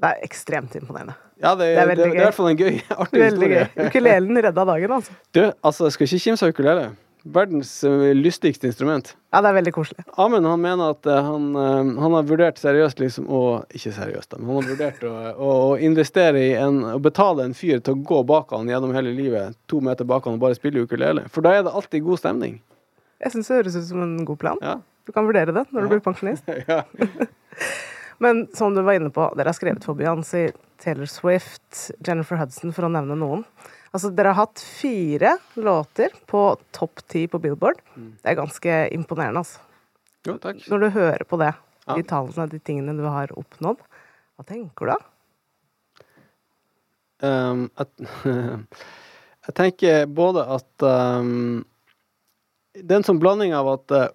Det er ekstremt imponerende. Ja, det, Det er det, veldig det, er i hvert fall en gøy, artig Veldig gøy. Ukulelen redda dagen, altså. Du, altså, jeg skal ikke kimse av ukulele. Verdens eh, lystigste instrument. Ja, det er veldig koselig. Amund han mener at eh, han, eh, han har vurdert seriøst liksom å Ikke seriøst, men han har vurdert å, å, investere i en Å betale en fyr til å gå bak han gjennom hele livet, to meter bak han og bare spille ukulele. For da er det alltid god stemning. Jeg syns det høres ut som en god plan. Ja. Du kan vurdere det når du blir pensjonist. ja. Men som du var inne på, dere har skrevet for Beyoncé, Taylor Swift, Jennifer Hudson, for å nevne noen. Altså, dere har hatt fire låter på topp ti på Billboard. Det er ganske imponerende, altså. Jo, takk. Når du hører på det, Ja. de tallene, de tingene du har oppnådd, hva tenker du da? Um, at, jeg tenker både at um, Det er en sånn blanding av at uh,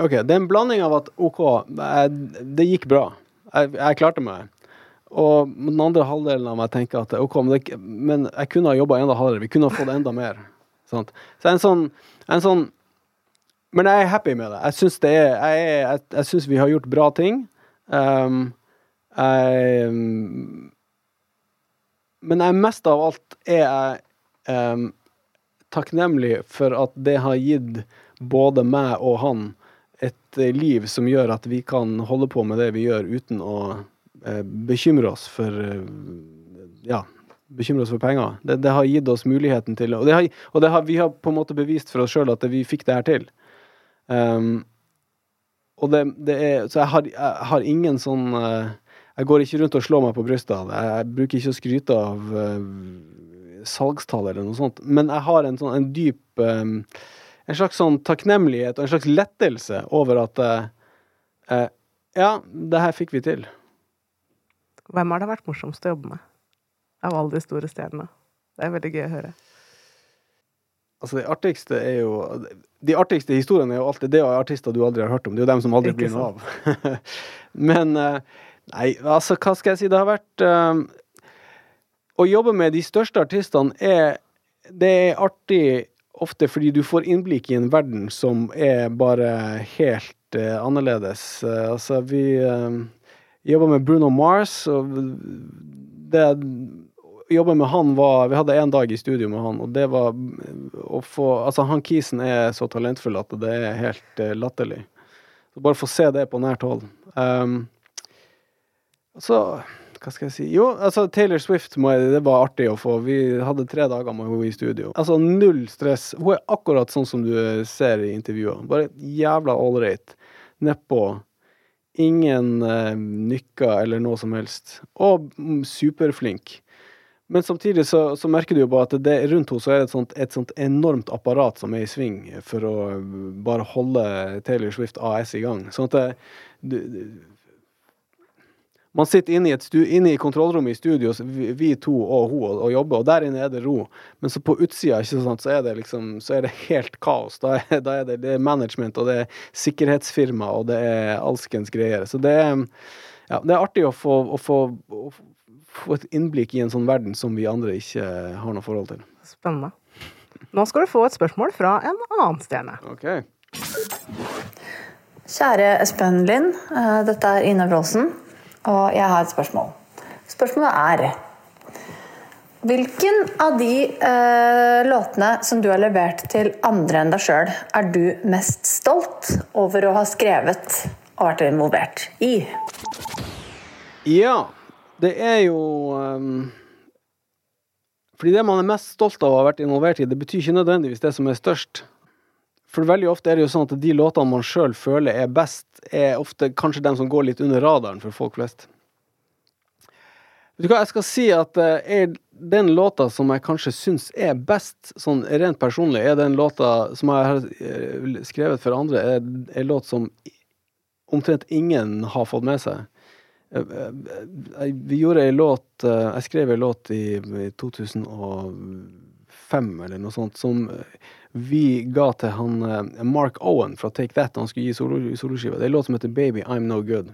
OK, det er en blanding av at OK, jeg, det gikk bra. Jeg, jeg klarte meg. Og den andre halvdelen av meg tenker at OK, men, det, men jeg kunne ha jobba enda hardere. Vi kunne ha fått enda mer. Sant? Så en sånn, en sånn Men jeg er happy med det. Jeg syns Jeg, jeg, jeg vi har gjort bra ting. Um, jeg Men jeg mest av alt er jeg um, takknemlig for at det har gitt både meg og han et liv som gjør at vi kan holde på med det vi gjør uten å bekymre oss for eh, ja, bekymre oss for penger. Det, det, har gitt oss muligheten til Og, har, og har, vi har på en måte bevist for oss sjøl at vi fikk det her til. Um, og det, det, er Så jeg har, jeg har ingen sånn uh, Jeg går ikke rundt og slår meg på brystet av det. Jeg, bruker ikke å skryte av uh, salgstall eller noe sånt. Men jeg har en sånn en dyp um, En slags sånn takknemlighet og en slags lettelse over at uh, Ja, det her fikk vi til. Hvem har det vært morsomst å jobbe med? Av alle de store stjernene. Det er veldig gøy å høre. Altså, det artigste er jo De artigste historiene er jo alltid det av artister du aldri har hørt om. Det er jo dem som aldri blir noe av. Men eh, Nei, altså, hva skal jeg si? Det har vært um, Å jobbe med de største artistene er Det er artig ofte fordi du får innblikk i en verden som er bare helt uh, annerledes. Uh, altså, vi uh, jobba med Bruno Mars, og det jobba med han var Vi hadde én dag i studio med han, og det var å få Altså, han Kisen er så talentfull at det er helt uh, latterlig. Så bare få se det på nært hold. Um, så hva skal jeg si Jo, altså Taylor Swift det var artig å få. Vi hadde tre dager med henne i studio. Altså null stress. Hun er akkurat sånn som du ser i intervjuene. Bare jævla ålreit. Nedpå. Ingen uh, nykker eller noe som helst. Og mm, superflink. Men samtidig så, så, merker du jo bare at det, rundt henne så er det et sånt, et sånt, enormt apparat som er i sving for å bare holde Taylor Swift AS i gang. Sånn at det, du, man sitter inne i, stu, inne i, kontrollrommet i studio, vi, vi to og hun, og, og, jobber, og der inne er det ro. Men så på utsida ikke sant, så er det liksom, så er det helt kaos. Da er, da er det, det er management, og det er sikkerhetsfirma, og det er alskens greier. Så det er, ja, det er artig å få, å få, å få et innblikk i en sånn verden som vi andre ikke har noe forhold til. Spennende. Nå skal du få et spørsmål fra en annen stjerne. Ok. Kjære Espen Lind, eh, dette er Ine Wroldsen, og jeg har et spørsmål. Spørsmålet er Hvilken av de eh, låtene som du har levert til andre enn deg sjøl, er du mest stolt over å ha skrevet og vært involvert i? Ja, det er jo um, Fordi det man er mest stolt av å ha vært involvert i, det betyr ikke nødvendigvis det som er størst. For veldig ofte er det jo sånn at de låtene man sjøl føler er best, er ofte kanskje dem som går litt under radaren for folk flest. Vet du hva, jeg skal si at er den låta som jeg kanskje syns er best, sånn rent personlig, er den låta som jeg har uh, skrevet for andre, er en låt som omtrent ingen har fått med seg. Eh, eh, vi gjorde ei låt eh, Jeg skrev ei låt i, 2005 eller noe sånt som vi ga til han Mark Owen fra Take That han skulle gi soloskiva. Det er en låt som heter Baby I'm No Good.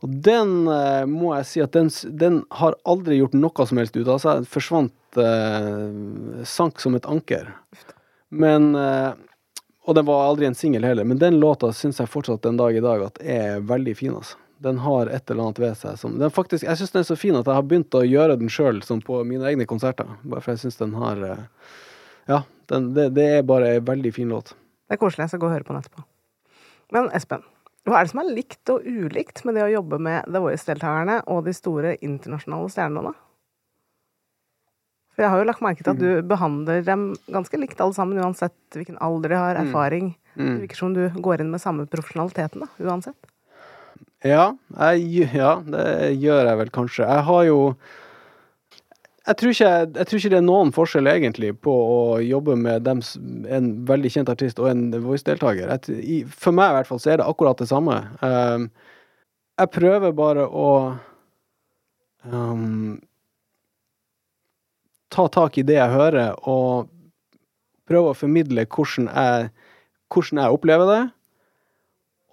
Og den må jeg si at den, den har aldri gjort noe som helst ut av seg. Forsvant eh, Sank som et anker. Men Og den var aldri en singel heller. Men den låta syns jeg fortsatt den dag i dag at er veldig fin, altså den har et eller annet ved seg som den faktisk, Jeg syns den er så fin at jeg har begynt å gjøre den sjøl, som på mine egne konserter. Bare for jeg syns den har eh, Ja, den, det, det, er bare en veldig fin låt. Det er koselig. Jeg skal gå og høre på den etterpå. Men Espen, hva er det som er likt og ulikt med det å jobbe med The Voice-deltakerne og de store internasjonale stjernene? For jeg har jo lagt merke til at du behandler dem ganske likt alle sammen, uansett hvilken alder de har, mm. erfaring. Mm. Det virker som du går inn med samme profesjonaliteten, da, uansett. Ja, jeg, ja, det gjør jeg vel kanskje. Jeg har jo jeg tror, ikke, jeg tror, ikke, det er noen forskjell egentlig på å jobbe med dem, en veldig kjent artist og en Voice-deltaker. For meg i hvert fall så er det akkurat det samme. Um, jeg prøver bare å um, ta tak i det jeg hører, og prøve å formidle hvordan jeg, hvordan jeg opplever det.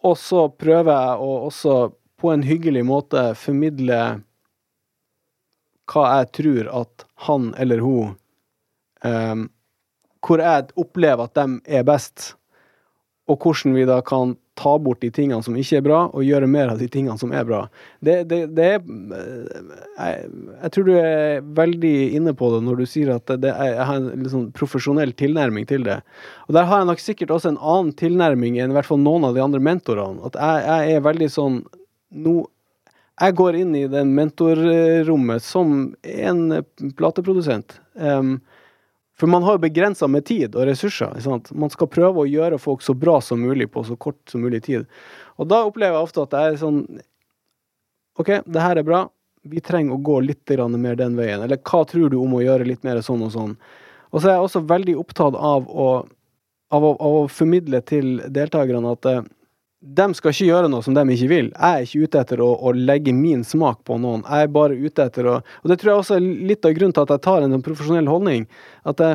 Og så prøver jeg å også på en hyggelig måte formidle hva jeg tror at han eller hun um, Hvor jeg opplever at de er best, og hvordan vi da kan ta bort de tingene som ikke er bra, og gjøre mer av de tingene som er bra. Det, det, det er jeg, jeg, tror du er veldig inne på det når du sier at det jeg har en liksom profesjonell tilnærming til det. Og der har jeg nok sikkert også en annen tilnærming enn i hvert fall noen av de andre mentorene. At jeg, jeg er veldig sånn no, Jeg går inn i den mentorrommet som en plateprodusent. Um, for man har jo begrensa med tid og ressurser. Man skal prøve å gjøre folk så bra som mulig på så kort som mulig tid. Og da opplever jeg ofte at det er sånn OK, det her er bra. Vi trenger å gå litt mer den veien. Eller hva tror du om å gjøre litt mer sånn og sånn? Og så er jeg også veldig opptatt av å, av å, av å formidle til deltakerne at eh, de skal ikke gjøre noe som de ikke vil. Jeg er ikke ute etter å, å, legge min smak på noen. Jeg er bare ute etter å Og det tror jeg også er litt av grunnen til at jeg tar en sånn profesjonell holdning. At det,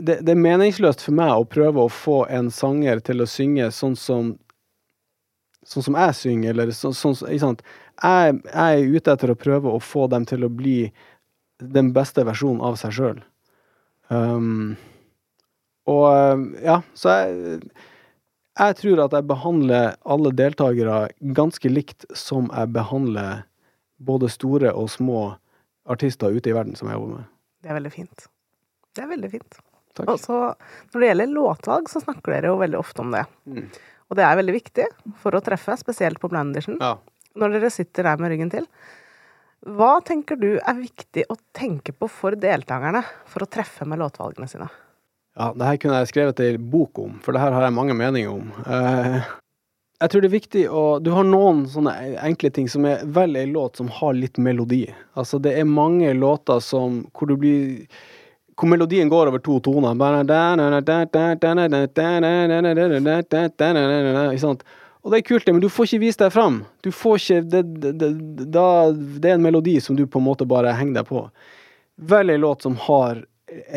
det, det, er meningsløst for meg å prøve å få en sanger til å synge sånn som Sånn som jeg synger, eller sånn, sånn Ikke sant. Jeg, jeg, er ute etter å prøve å få dem til å bli den beste versjonen av seg sjøl. Um, og ja, så jeg jeg tror at jeg behandler alle deltakere ganske likt som jeg behandler både store og små artister ute i verden som jeg jobber med. Det er veldig fint. Det er veldig fint. Takk. Og så når det gjelder låtvalg, så snakker dere jo veldig ofte om det. Mm. Og det er veldig viktig for å treffe, spesielt på Blind Edition. Ja. Når dere sitter der med ryggen til. Hva tenker du er viktig å tenke på for deltakerne for å treffe med låtvalgene sine? Ja, det her kunne jeg skrevet ei bok om, for det her har jeg mange meninger om. Uh, jeg tror det er viktig å Du har noen sånne enkle ting som er vel ei låt som har litt melodi. Altså, det er mange låter som hvor du blir hvor melodien går over to toner. Ikke sant? Og det er kult, det, men du får ikke vist deg fram. Du får ikke det, det, det, det er en melodi som du på en måte bare henger deg på. Vel ei låt som har Eh,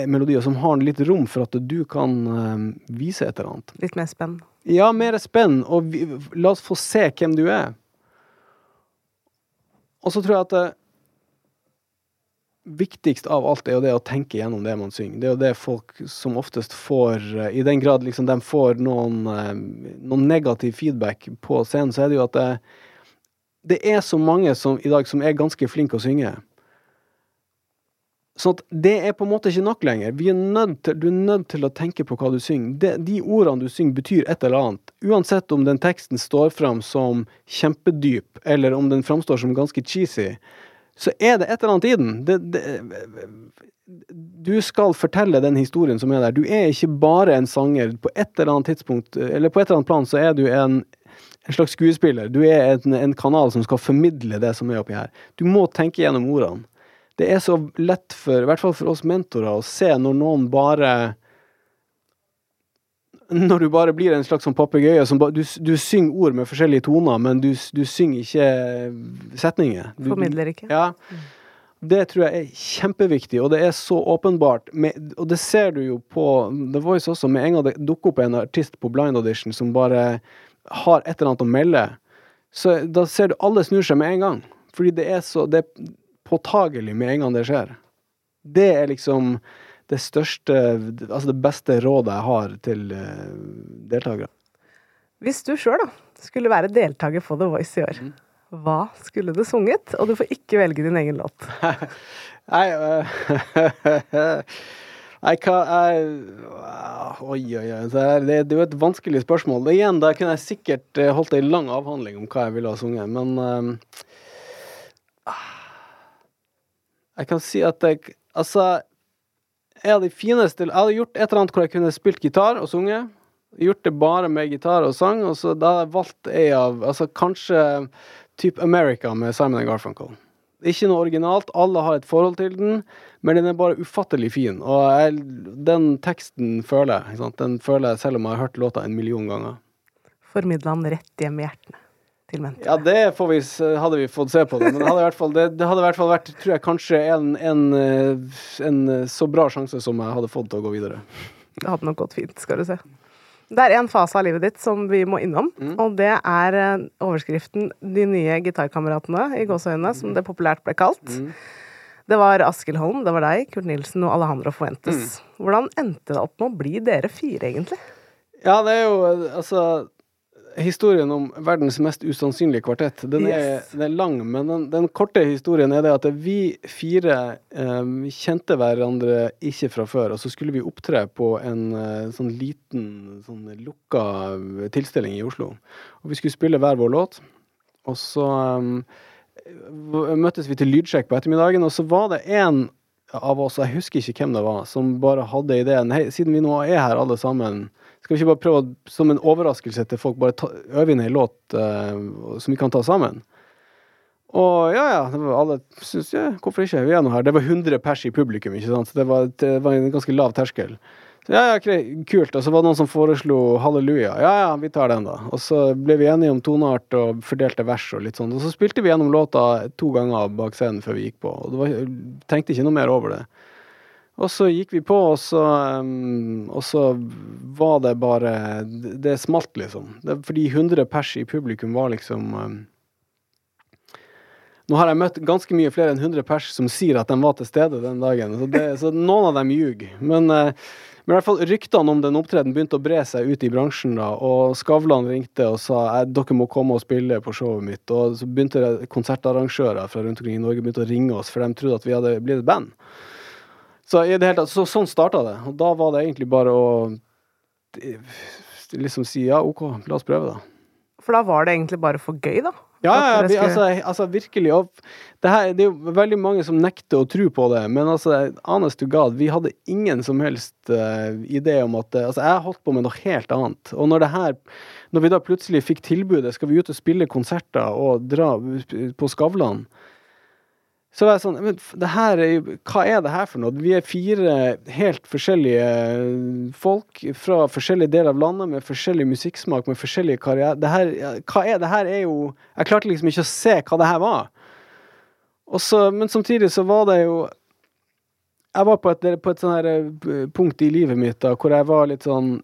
melodier som har litt rom for at du kan uh, vise et eller annet. Litt mer spenn? Ja, mer spenn. Og vi, la oss få se hvem du er. Og så tror jeg at det viktigst av alt er jo det å tenke gjennom det man synger. Det er jo det folk som oftest får I den grad liksom de får noen, noen negativ feedback på scenen, så er det jo at det, det er så mange som, i dag som er ganske flinke å synge. Sånn at det er på en måte ikke nok lenger. Er til, du er nødt til å tenke på hva du synger. De, de, ordene du synger, betyr et eller annet. Uansett om den teksten står fram som kjempedyp, eller om den framstår som ganske cheesy, så er det et eller annet i den. Det, det, du skal fortelle den historien som er der. Du er ikke bare en sanger. På et eller annet tidspunkt, eller på et eller annet plan, så er du en, en slags skuespiller. Du er en, en kanal som skal formidle det som er oppi her. Du må tenke gjennom ordene det er så lett for, i hvert fall for oss mentorer, å se når noen bare Når du bare blir en slags sånn papegøye som du, du, synger ord med forskjellige toner, men du, du synger ikke setninger. Du, Formidler ikke. Ja. Det tror jeg er kjempeviktig, og det er så åpenbart. Med, og det ser du jo på The Voice også, med en gang det dukker opp en artist på blind audition som bare har et eller annet å melde, så da ser du alle snur seg med en gang. Fordi det er så det, påtagelig med en gang det skjer. Det er liksom det største, altså det beste rådet jeg har til uh, deltakere. Hvis du sjøl skulle være deltaker på The Voice i år, mm. hva skulle du sunget? Og du får ikke velge din egen låt. Nei, uh, Nei, hva er Oi, oi, oi. Det er, det er jo et vanskelig spørsmål. Igjen, da kunne jeg sikkert eh, holdt ei lang avhandling om hva jeg ville ha sunget, men uh, jeg kan si at jeg Altså, en av de fineste Jeg hadde gjort et eller annet hvor jeg kunne spilt gitar og sunget. Gjort det bare med gitar og sang, og så da hadde jeg av Altså kanskje type America med Simon Garfunkel. Ikke noe originalt, alle har et forhold til den, men den er bare ufattelig fin. Og jeg, den teksten føler jeg. Den føler jeg selv om jeg har hørt låta en million ganger. Formidla den rett hjem i hjertene til mentor? Ja, det vi, hadde vi fått se på det. Men det hadde i hvert fall, det, det hadde i hvert fall vært, tror jeg, kanskje en, en, eh, en, eh, så bra sjanse som jeg hadde fått til å gå videre. Det hadde nok gått fint, skal du se. Det er en fase av livet ditt som vi må innom, mm. og det er eh, overskriften 'De nye gitarkameratene', i gåseøynene, som det populært ble kalt. Mm. Det var Askild Holm, det var deg, Kurt Nilsen og Alejandro Fuentes. Mm. Hvordan endte det opp med å bli dere fire, egentlig? Ja, det er jo Altså historien om verdens mest usannsynlige kvartett. Den er, Yes. den er lang, men den, den korte historien er det at vi fire eh, kjente hverandre ikke fra før, og så skulle vi opptre på en eh, sånn liten, sånn lukka eh, tilstelning i Oslo. Og vi skulle spille hver vår låt, og så eh, møttes vi til lydsjekk på ettermiddagen, og så var det en av oss, jeg husker ikke hvem det var, som bare hadde ideen Hei, siden vi nå er her alle sammen, skal vi ikke bare prøve å, som en overraskelse til folk, bare ta, øve inn ei låt uh, som vi kan ta sammen? Og ja, ja, det var alle syntes ja, hvorfor ikke, vi er nå her. Det var 100 pers i publikum, ikke sant, det var, det var en ganske lav terskel. Så ja, ja, kult. Og så var det noen som foreslo halleluja. Ja, ja, vi tar den, da. Og så ble vi enige om toneart og fordelte vers og litt sånn. Og så spilte vi gjennom låta to ganger bak scenen før vi gikk på, og det var, tenkte ikke noe mer over det. Og så gikk vi på, og så, um, og så var det bare Det, smalt, liksom. Det, fordi 100 pers i publikum var liksom um, Nå har jeg møtt ganske mye flere enn 100 pers som sier at de var til stede den dagen, så, det, så noen av dem ljuger. Men, uh, men i hvert fall ryktene om den opptredenen begynte å bre seg ut i bransjen, da, og Skavlan ringte og sa at dere må komme og spille på showet mitt. Og så begynte konsertarrangører fra rundt omkring i Norge begynte å ringe oss, for de trodde at vi hadde blitt et band. Så, i det hele tatt, så sånn starta det. Og da var det egentlig bare å eh, liksom si ja, OK, la oss prøve, da. For da var det egentlig bare for gøy, da? Ja, ja, ja, altså, altså virkelig. Det, her, det er jo veldig mange som nekter å tro på det, men altså, honest to God, vi hadde ingen som helst uh, idé om at eh, Altså, jeg holdt på med noe helt annet. Og når det her Når vi da plutselig fikk tilbudet, skal vi ut og spille konserter og dra på Skavlan, så var jeg sånn Men det her er Hva er det her for noe? Vi er fire helt forskjellige folk fra forskjellige deler av landet med forskjellig musikksmak, med forskjellige karriere. Det her, hva er det her? er jo Jeg klarte liksom ikke å se hva det her var. Og så, men samtidig så var det jo Jeg var på et, på et sånn eh, punkt i livet mitt da, hvor jeg var litt sånn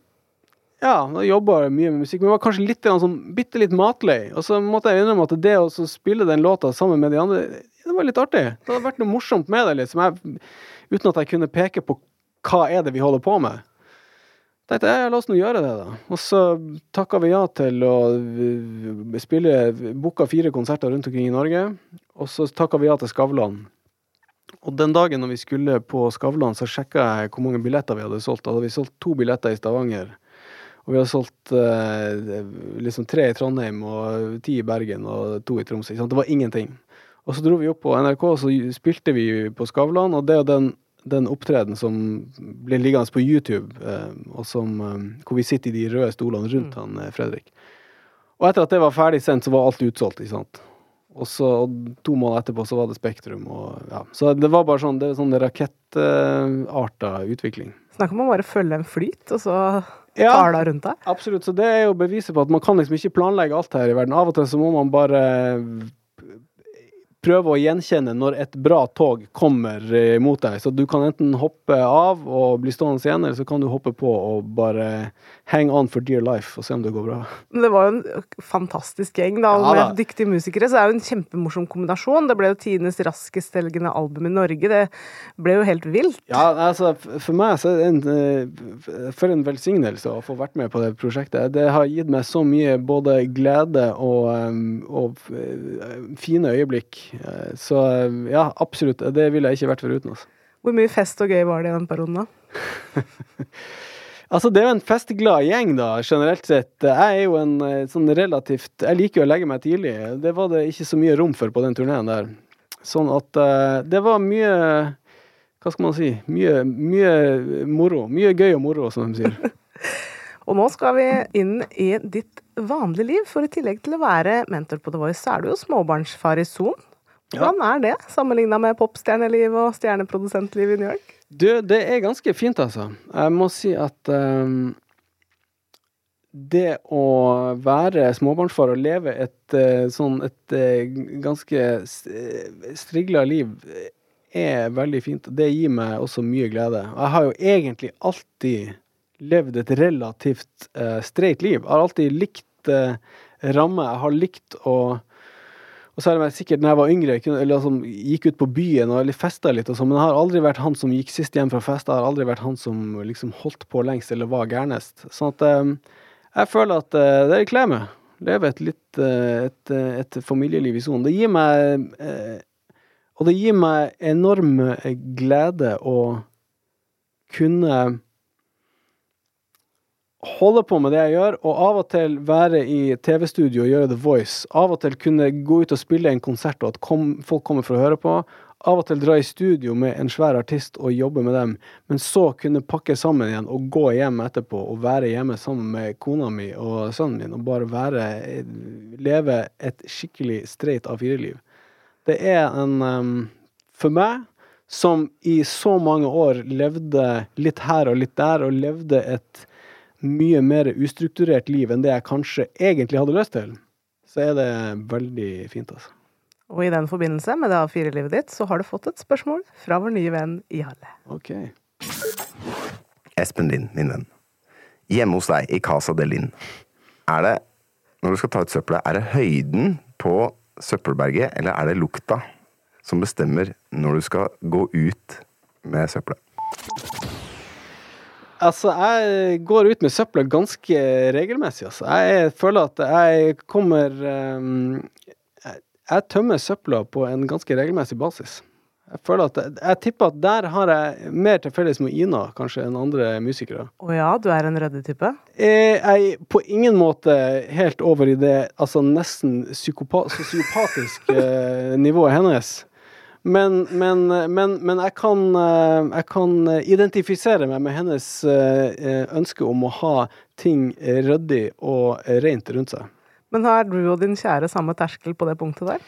ja, da jobba jeg mye med musikk, men var kanskje litt sånn, bitte litt matløy. Og så måtte jeg innrømme at det å spille den låta sammen med de andre, det var litt artig. Det hadde vært noe morsomt med det, liksom. Jeg, uten at jeg kunne peke på hva er det vi holder på med. tenkte jeg, la oss nå gjøre det, da. Og så takka vi ja til å uh, spille Booka fire konserter rundt omkring i Norge. Og så takka vi ja til Skavlan. Og den dagen når vi skulle på Skavlan, så sjekka jeg hvor mange billetter vi hadde solgt. Da hadde vi solgt to billetter i Stavanger. Og vi hadde solgt eh, liksom tre i Trondheim og ti i Bergen og to i Tromsø. Det var ingenting. Og så dro vi opp på NRK, og så spilte vi på Skavlan, og det er den, den opptreden som ble liggende på YouTube, eh, og som, eh, hvor vi sitter i de røde stolene rundt han eh, Fredrik. Og etter at det var ferdig sendt, så var alt utsolgt, ikke sant. Og så og to måneder etterpå så var det Spektrum. Og, ja. Så det var bare sånn, det var sånn rakettarta utvikling. Snakk om å bare følge en flyt, og så Ja. tar det rundt deg. Absolutt. Så det er jo beviset på at man kan liksom ikke planlegge alt her i verden. Av og til så må man bare prøve å gjenkjenne når et bra tog kommer eh, mot deg. Så du kan enten hoppe av og bli stående igjen, eller så kan du hoppe på og bare hang on for dear life og se om det går bra. Men det var jo en fantastisk gjeng da, Ja, med dyktige musikere, så det er jo en kjempemorsom kombinasjon. Det ble jo tidenes raskestselgende album i Norge. Det ble jo helt vilt. Ja, altså for meg så er det en eh, For en velsignelse å få vært med på det prosjektet. Det har gitt meg så mye både glede og, eh, og fine øyeblikk. Så ja, absolutt. Det ville jeg ikke vært foruten. Altså. Hvor mye fest og gøy var det i den perioden da? Altså, det er jo en festglad gjeng, da, generelt sett. Jeg er jo en eh, sånn relativt Jeg liker jo å legge meg tidlig. Det var det ikke så mye rom for på den turneen der. Sånn at uh, det var mye Hva skal man si? Mye, mye moro. Mye gøy og moro, som de sier. Og nå skal vi inn i ditt vanlige liv, for i tillegg til å være mentor på The Voice, så er du jo småbarnsfar i Son. Hvordan er det, sammenligna med popstjerneliv og stjerneprodusentliv i New York? Du, det er ganske fint, altså. Jeg må si at um, det å være småbarnsfar og leve et uh, sånn et uh, ganske eh, strigla liv er veldig fint. Det gir meg også mye glede. Jeg har jo egentlig alltid levd et relativt uh, streit liv. Jeg har alltid likt uh, ramme. Jeg har likt å og så det vel sikkert når jeg var yngre, eller som gikk ut på byen og festa litt og sånn, men jeg har aldri vært han som gikk sist hjem fra fest. Jeg har aldri vært han som liksom holdt på lengst eller var gærnest. Sånn at eh, jeg føler at eh, det kler meg. Leve et litt eh, et, et familieliv i sonen. Det gir meg Og det gir meg enorm glede å kunne holde på med det jeg gjør, og av og til være i TV-studio og gjøre The Voice. Av og til kunne gå ut og spille en konsert, og at kom, folk kommer for å høre på. Av og til dra i studio med en svær artist og jobbe med dem, men så kunne pakke sammen igjen og gå hjem etterpå og være hjemme sammen med kona mi og sønnen min og bare være Leve et skikkelig streit A4-liv. Det er en um, For meg, som i så mange år levde litt her og litt der, og levde et mye mer ustrukturert liv enn det jeg kanskje egentlig hadde lyst til, så er det veldig fint, altså. Og i den forbindelse med det A4-livet ditt, så har du fått et spørsmål fra vår nye venn Jarle. Ok. Espen Lind, min venn. Hjemme hos deg i Casa de Lind, er det, når du skal ta ut søppelet, er det høyden på søppelberget, eller er det lukta som bestemmer når du skal gå ut med søppelet? Altså, jeg går ut med søppelet ganske regelmessig, altså. Jeg føler at jeg kommer um, jeg tømmer søpla på en ganske regelmessig basis. Jeg føler at, jeg tipper at der har jeg mer til felles med Ina kanskje enn andre musikere. Å ja, du er en ryddig-type? Jeg er på ingen måte helt over i det altså nesten sosiopatiske nivået hennes. Men, men, men, men jeg, kan, jeg, kan, identifisere meg med hennes eh, ønske om å ha ting ryddig og rent rundt seg. Men har du og din kjære samme terskel på det punktet der?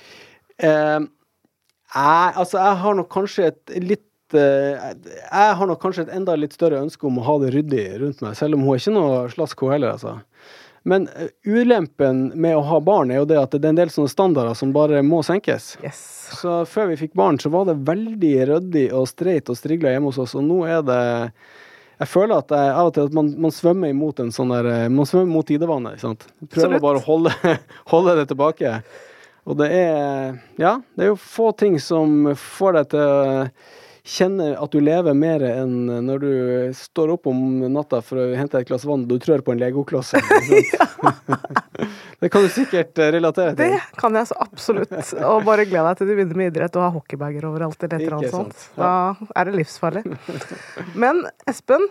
Eh, jeg, altså, jeg har nok kanskje et litt eh, Jeg har nok kanskje et enda litt større ønske om å ha det ryddig rundt meg, selv om hun er ikke noe slask, hun heller, altså. Men uh, ulempen med å ha barn er jo det at det er en del sånne standarder som bare må senkes. Yes. Så før vi fikk barn, så var det veldig ryddig og streit og strigla hjemme hos oss, og nå er det jeg føler at jeg, av og til at man, man, svømmer imot en sånn der eh, Man svømmer mot tidevannet. sant? Prøver bare å holde, holde, det tilbake. Og det er Ja, det er jo få ting som får deg til å kjenne at du lever mer enn når du står opp om natta for å hente et glass vann du trør på en legokloss. det kan du sikkert eh, relatere til. Det kan jeg så absolutt. Og bare gled deg til du begynner med idrett og har hockeybager overalt eller et eller annet sånt. Da er det livsfarlig. Men Espen,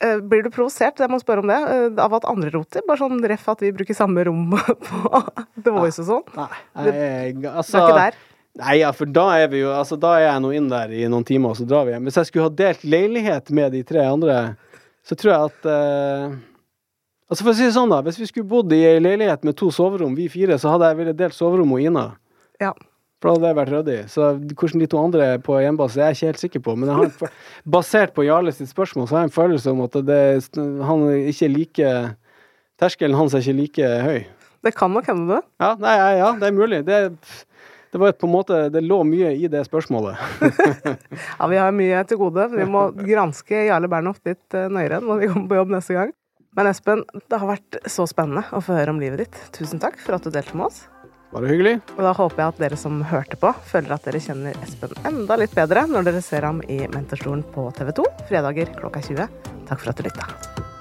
eh, blir du provosert, jeg må spørre om det, eh, av at andre roter? Bare sånn ref at vi bruker samme rom på The Voice og sånn? Nei, jeg, altså, det er ikke der? Nei, ja, for da er vi jo Altså, da er jeg nå inn der i noen timer, og så drar vi hjem. Hvis jeg skulle ha delt leilighet med de tre andre, så tror jeg at uh, Altså, for å si det sånn, da. Hvis vi skulle bodd i ei leilighet med to soverom, vi fire, så hadde jeg villet delt soverom med Ina. Ja. For da hadde det vært ryddig. Så hvordan de to andre er på hjemmebase, er jeg ikke helt sikker på. Men jeg har, basert på Jarle sitt spørsmål, så har jeg en følelse om at det, han ikke like Terskelen hans er ikke like høy. Det kan nok hende, det. Ja, nei, ja, det er mulig. Det er det var på en måte, det lå mye i det spørsmålet. ja, vi har mye til gode. Vi må granske Jarle Bernhoft litt eh, nøyere når vi kommer på jobb neste gang. Men Espen, det har vært så spennende å få høre om livet ditt. Tusen takk for at du delte med oss. Bare hyggelig. Og da håper jeg at dere som hørte på, føler at dere kjenner Espen enda litt bedre når dere ser ham i Mentorstolen på TV 2 fredager klokka 20. Takk for at du lytta.